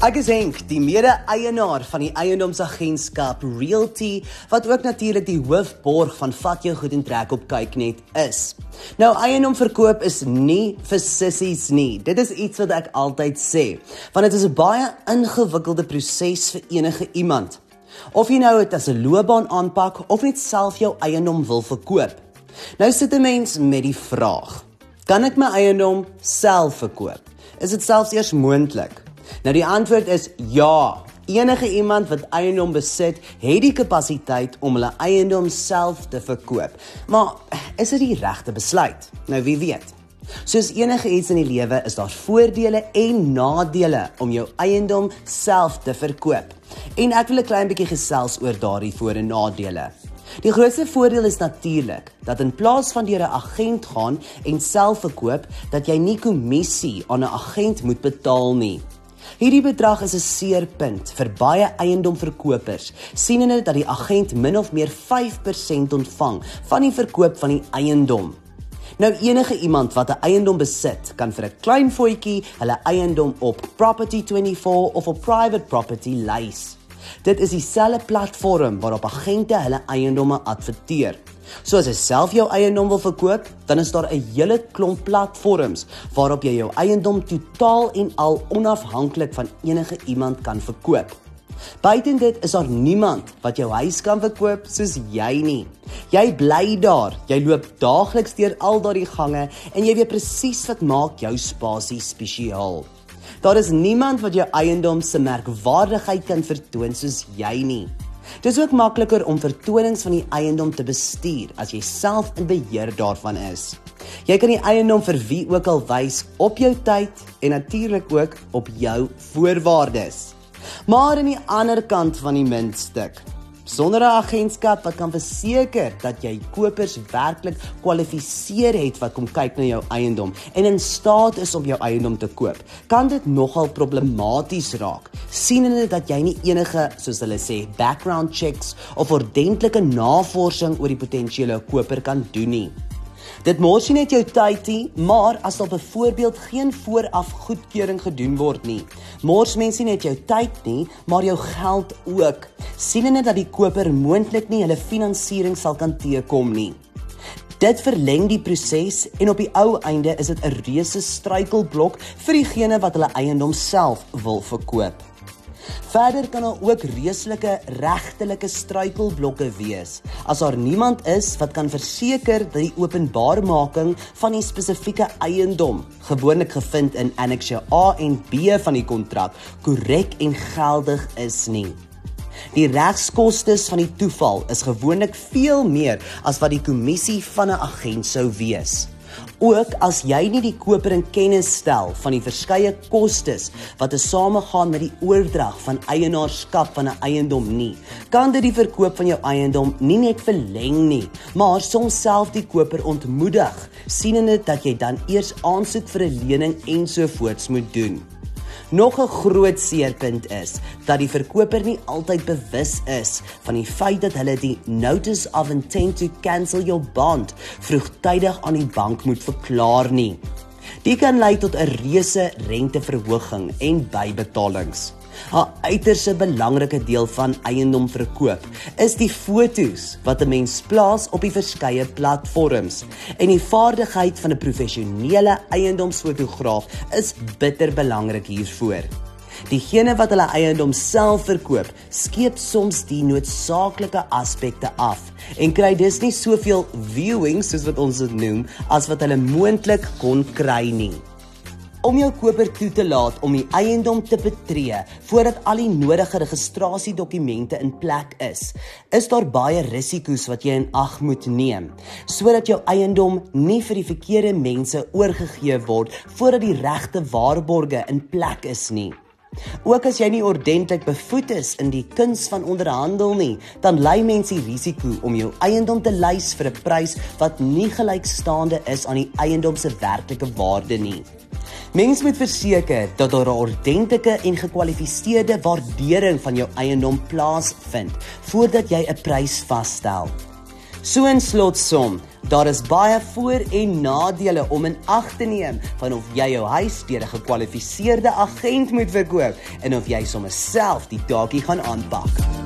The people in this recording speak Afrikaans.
Ek is Henk, die mede-eienaar van die eiendomsagentskap Realty wat ook natuurlik die hoofborg van Vat jou goed en trek op kyknet is. Nou eiendom verkoop is nie vir sissies nie. Dit is iets wat ek altyd sê, want dit is 'n baie ingewikkelde proses vir enige iemand. Of jy nou dit as 'n loopbaan aanpak of net self jou eiendom wil verkoop. Nou sit 'n mens met die vraag: Kan ek my eiendom self verkoop? Is dit selfs eers moontlik? Nou die antwoord is ja. Enige iemand wat eiendom besit, het die kapasiteit om hulle eiendom self te verkoop. Maar is dit die regte besluit? Nou wie weet. Soos enige iets in die lewe is daar voordele en nadele om jou eiendom self te verkoop. En ek wil 'n klein bietjie gesels oor daardie voor- en nadele. Die grootste voordeel is natuurlik dat in plaas van deur 'n agent gaan en self verkoop, dat jy nie kommissie aan 'n agent moet betaal nie. Hierdie bedrag is 'n seerpunt vir baie eiendomverkopers, sienende dat die agent min of meer 5% ontvang van die verkoop van die eiendom. Nou enige iemand wat 'n eiendom besit, kan vir 'n klein voetjie hulle eiendom op Property24 of op Private Property lys. Dit is dieselfde platform waarop agente hulle eiendomme adverteer. So as jy self jou eiendom wil verkoop, dan is daar 'n hele klomp platforms waarop jy jou eiendom totaal en al onafhanklik van enige iemand kan verkoop. Buiten dit is daar niemand wat jou huis kan verkoop soos jy nie. Jy bly daar. Jy loop daagliks deur al daardie gange en jy weet presies wat maak jou spasie spesiaal. Daar is niemand wat jou eiendom se merkwaardigheid kan vertoon soos jy nie. Dis ook makliker om vertonings van die eiendom te bestuur as jy self in beheer daarvan is. Jy kan die eiendom vir wie ook al wys op jou tyd en natuurlik ook op jou voorwaardes. Maar aan die ander kant van die muntstuk, sonder 'n agentskap wat kan verseker dat jy kopers werklik kwalifiseer het wat kom kyk na jou eiendom en in staat is om jou eiendom te koop, kan dit nogal problematies raak. Sienende dat jy nie enige, soos hulle sê, background checks of ordentlike navorsing oor die potensiële koper kan doen nie. Dit mors nie net jou tyd nie, maar as daar byvoorbeeld geen vooraf goedkeuring gedoen word nie, mors mense nie net jou tyd nie, maar jou geld ook. Sienende dat die koper moontlik nie hulle finansiering sal kan teekom nie. Dit verleng die proses en op die ou einde is dit 'n reuse struikelblok vir diegene wat hulle eiendom self wil verkoop. Verder kan daar ook reëslike regtelike struikelblokke wees as daar niemand is wat kan verseker dat die openbaarmaking van die spesifieke eiendom gewoonlik gevind in Annex A en B van die kontrak korrek en geldig is nie. Die regskoste van die toeval is gewoonlik veel meer as wat die kommissie van 'n agent sou wees. Ook as jy nie die koper in kennis stel van die verskeie kostes wat te samegaan met die oordrag van eienaarskap van 'n eiendom nie, kan dit die verkoop van jou eiendom nie net verleng nie, maar soms self die koper ontmoedig, sienende dat jy dan eers aansoek vir 'n lening ensovoorts moet doen. Nog 'n groot seerpunt is dat die verkoper nie altyd bewus is van die feit dat hulle die notice of intent to cancel your bond vroegtydig aan die bank moet verklaar nie. Dit kan lei tot 'n reuse renteverhoging en bybetalings. 'n Uiters belangrike deel van eiendom verkoop is die fotos wat 'n mens plaas op die verskeie platforms en die vaardigheid van 'n professionele eiendomsfotograaf is bitter belangrik hiervoor. Diegene wat hulle eiendom self verkoop, skep soms die noodsaaklike aspekte af en kry dus nie soveel viewings soos wat ons dit noem as wat hulle moontlik kon kry nie om jou koper toe te laat om die eiendom te betree voordat al die nodige registrasiedokumente in plek is, is daar baie risiko's wat jy in ag moet neem sodat jou eiendom nie vir die verkeerde mense oorgegee word voordat die regte waarborge in plek is nie. Ook as jy nie ordentlik bevoed is in die kuns van onderhandel nie, dan lei mense die risiko om jou eiendom te lys vir 'n prys wat nie gelykstaande is aan die eiendom se werklike waarde nie. Mens moet verseker dat daar 'n ordentlike en gekwalifiseerde waardering van jou eiendom plaasvind voordat jy 'n prys vasstel. So in slotsom, daar is baie voor- en nadele om in ag te neem van of jy jou huis deur 'n gekwalifiseerde agent moet verkoop en of jy sommer self die taakie gaan aanpak.